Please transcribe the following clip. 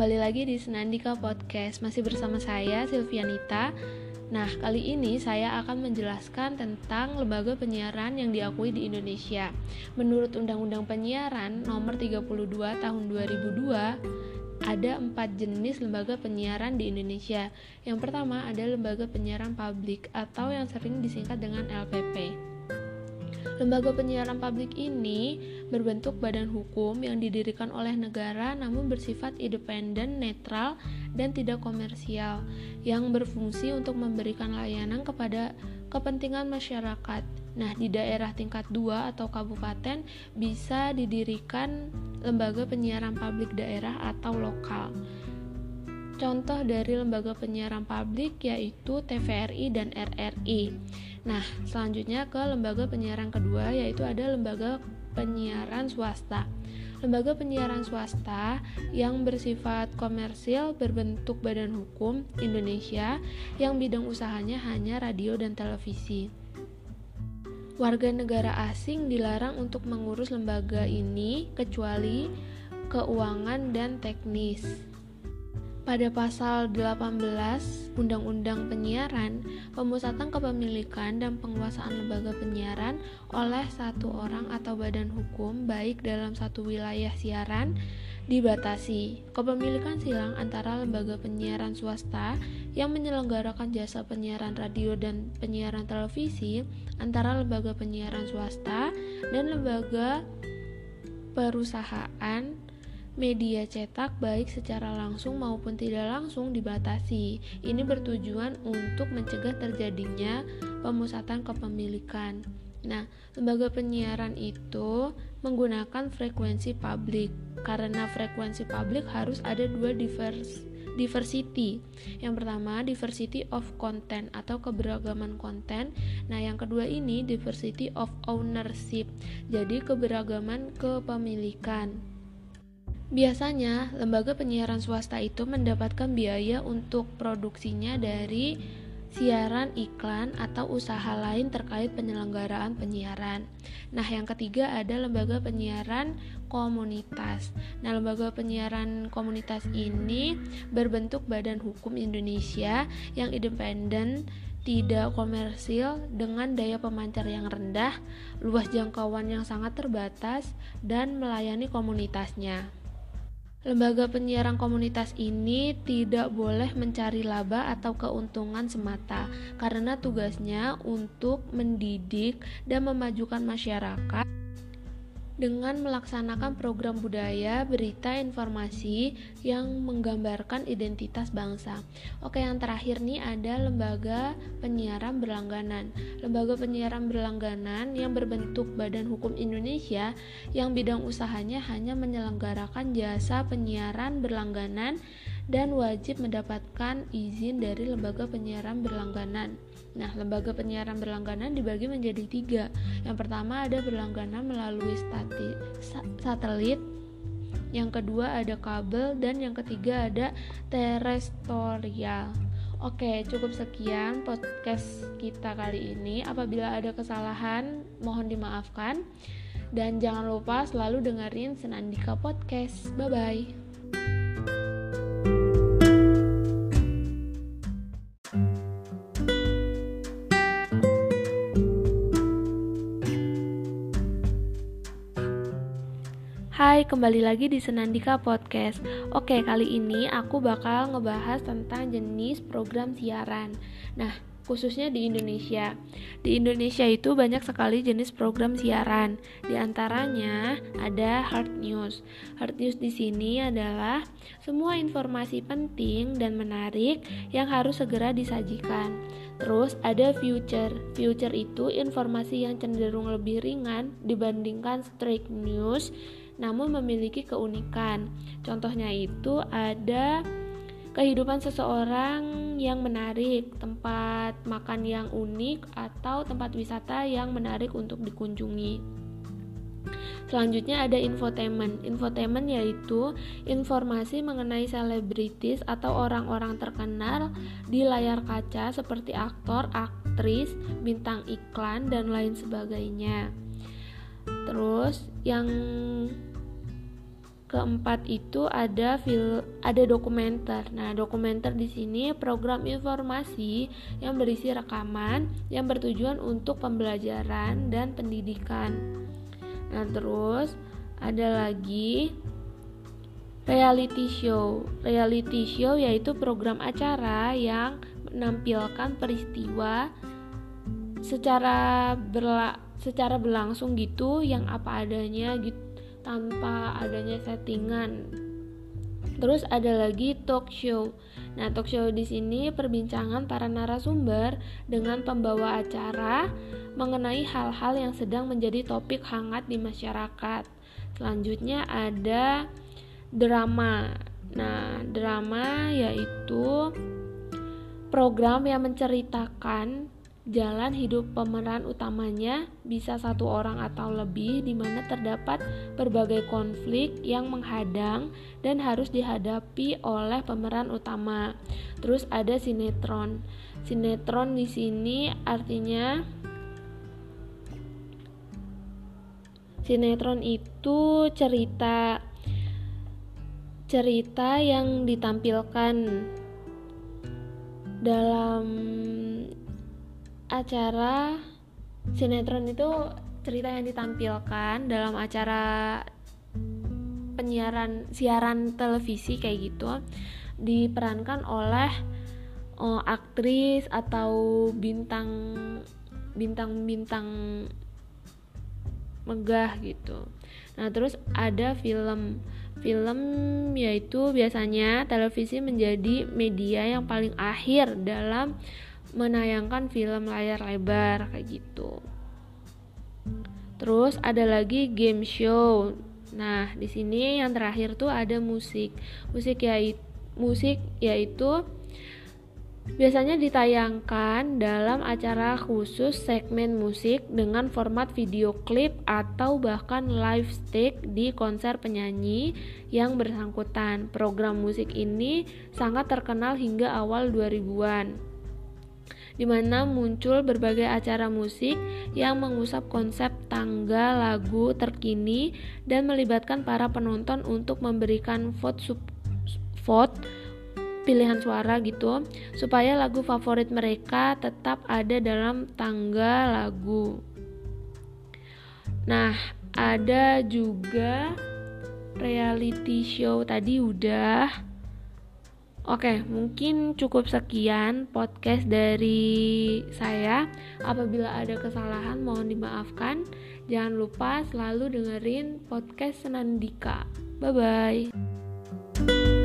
kembali lagi di Senandika Podcast Masih bersama saya, Silvianita Nah, kali ini saya akan menjelaskan tentang lembaga penyiaran yang diakui di Indonesia Menurut Undang-Undang Penyiaran nomor 32 tahun 2002 ada empat jenis lembaga penyiaran di Indonesia. Yang pertama ada lembaga penyiaran publik atau yang sering disingkat dengan LPP. Lembaga penyiaran publik ini berbentuk badan hukum yang didirikan oleh negara namun bersifat independen, netral, dan tidak komersial yang berfungsi untuk memberikan layanan kepada kepentingan masyarakat. Nah, di daerah tingkat 2 atau kabupaten bisa didirikan lembaga penyiaran publik daerah atau lokal. Contoh dari lembaga penyiaran publik yaitu TVRI dan RRI. Nah, selanjutnya ke lembaga penyiaran kedua yaitu ada lembaga penyiaran swasta. Lembaga penyiaran swasta yang bersifat komersil berbentuk badan hukum Indonesia yang bidang usahanya hanya radio dan televisi. Warga negara asing dilarang untuk mengurus lembaga ini kecuali keuangan dan teknis. Pada pasal 18 Undang-Undang Penyiaran, pemusatan kepemilikan dan penguasaan lembaga penyiaran oleh satu orang atau badan hukum baik dalam satu wilayah siaran dibatasi. Kepemilikan silang antara lembaga penyiaran swasta yang menyelenggarakan jasa penyiaran radio dan penyiaran televisi antara lembaga penyiaran swasta dan lembaga perusahaan media cetak baik secara langsung maupun tidak langsung dibatasi. Ini bertujuan untuk mencegah terjadinya pemusatan kepemilikan. Nah, lembaga penyiaran itu menggunakan frekuensi publik. Karena frekuensi publik harus ada dua divers diversity. Yang pertama, diversity of content atau keberagaman konten. Nah, yang kedua ini diversity of ownership. Jadi keberagaman kepemilikan. Biasanya, lembaga penyiaran swasta itu mendapatkan biaya untuk produksinya dari siaran iklan atau usaha lain terkait penyelenggaraan penyiaran. Nah, yang ketiga ada lembaga penyiaran komunitas. Nah, lembaga penyiaran komunitas ini berbentuk badan hukum Indonesia yang independen tidak komersil dengan daya pemancar yang rendah, luas jangkauan yang sangat terbatas, dan melayani komunitasnya. Lembaga penyiaran komunitas ini tidak boleh mencari laba atau keuntungan semata, karena tugasnya untuk mendidik dan memajukan masyarakat dengan melaksanakan program budaya, berita, informasi yang menggambarkan identitas bangsa. Oke, yang terakhir nih ada lembaga penyiaran berlangganan. Lembaga penyiaran berlangganan yang berbentuk Badan Hukum Indonesia yang bidang usahanya hanya menyelenggarakan jasa penyiaran berlangganan dan wajib mendapatkan izin dari lembaga penyiaran berlangganan. Nah, lembaga penyiaran berlangganan dibagi menjadi tiga. Yang pertama ada berlangganan melalui stati, satelit, yang kedua ada kabel, dan yang ketiga ada terestrial. Oke, cukup sekian podcast kita kali ini. Apabila ada kesalahan, mohon dimaafkan. Dan jangan lupa selalu dengerin Senandika Podcast. Bye Hai, kembali lagi di Senandika Podcast. Oke, kali ini aku bakal ngebahas tentang jenis program siaran. Nah, khususnya di Indonesia. Di Indonesia itu banyak sekali jenis program siaran. Di antaranya ada hard news. Hard news di sini adalah semua informasi penting dan menarik yang harus segera disajikan. Terus ada future. Future itu informasi yang cenderung lebih ringan dibandingkan straight news namun memiliki keunikan. Contohnya itu ada kehidupan seseorang yang menarik, tempat makan yang unik, atau tempat wisata yang menarik untuk dikunjungi. Selanjutnya ada infotainment. Infotainment yaitu informasi mengenai selebritis atau orang-orang terkenal di layar kaca seperti aktor, aktris, bintang iklan dan lain sebagainya. Terus yang keempat itu ada fil ada dokumenter. Nah, dokumenter di sini program informasi yang berisi rekaman yang bertujuan untuk pembelajaran dan pendidikan. Nah, terus ada lagi reality show. Reality show yaitu program acara yang menampilkan peristiwa secara berla secara berlangsung gitu yang apa adanya gitu tanpa adanya settingan. Terus ada lagi talk show. Nah, talk show di sini perbincangan para narasumber dengan pembawa acara mengenai hal-hal yang sedang menjadi topik hangat di masyarakat. Selanjutnya ada drama. Nah, drama yaitu program yang menceritakan jalan hidup pemeran utamanya bisa satu orang atau lebih di mana terdapat berbagai konflik yang menghadang dan harus dihadapi oleh pemeran utama. Terus ada sinetron. Sinetron di sini artinya sinetron itu cerita cerita yang ditampilkan dalam acara sinetron itu cerita yang ditampilkan dalam acara penyiaran siaran televisi kayak gitu diperankan oleh oh, aktris atau bintang bintang-bintang megah gitu. Nah, terus ada film. Film yaitu biasanya televisi menjadi media yang paling akhir dalam menayangkan film layar lebar kayak gitu. Terus ada lagi game show. Nah, di sini yang terakhir tuh ada musik. Musik yaitu musik yaitu biasanya ditayangkan dalam acara khusus segmen musik dengan format video klip atau bahkan live stick di konser penyanyi yang bersangkutan. Program musik ini sangat terkenal hingga awal 2000-an di mana muncul berbagai acara musik yang mengusap konsep tangga lagu terkini dan melibatkan para penonton untuk memberikan vote vote pilihan suara gitu supaya lagu favorit mereka tetap ada dalam tangga lagu. Nah, ada juga reality show tadi udah Oke, mungkin cukup sekian podcast dari saya. Apabila ada kesalahan, mohon dimaafkan. Jangan lupa selalu dengerin podcast Senandika. Bye bye.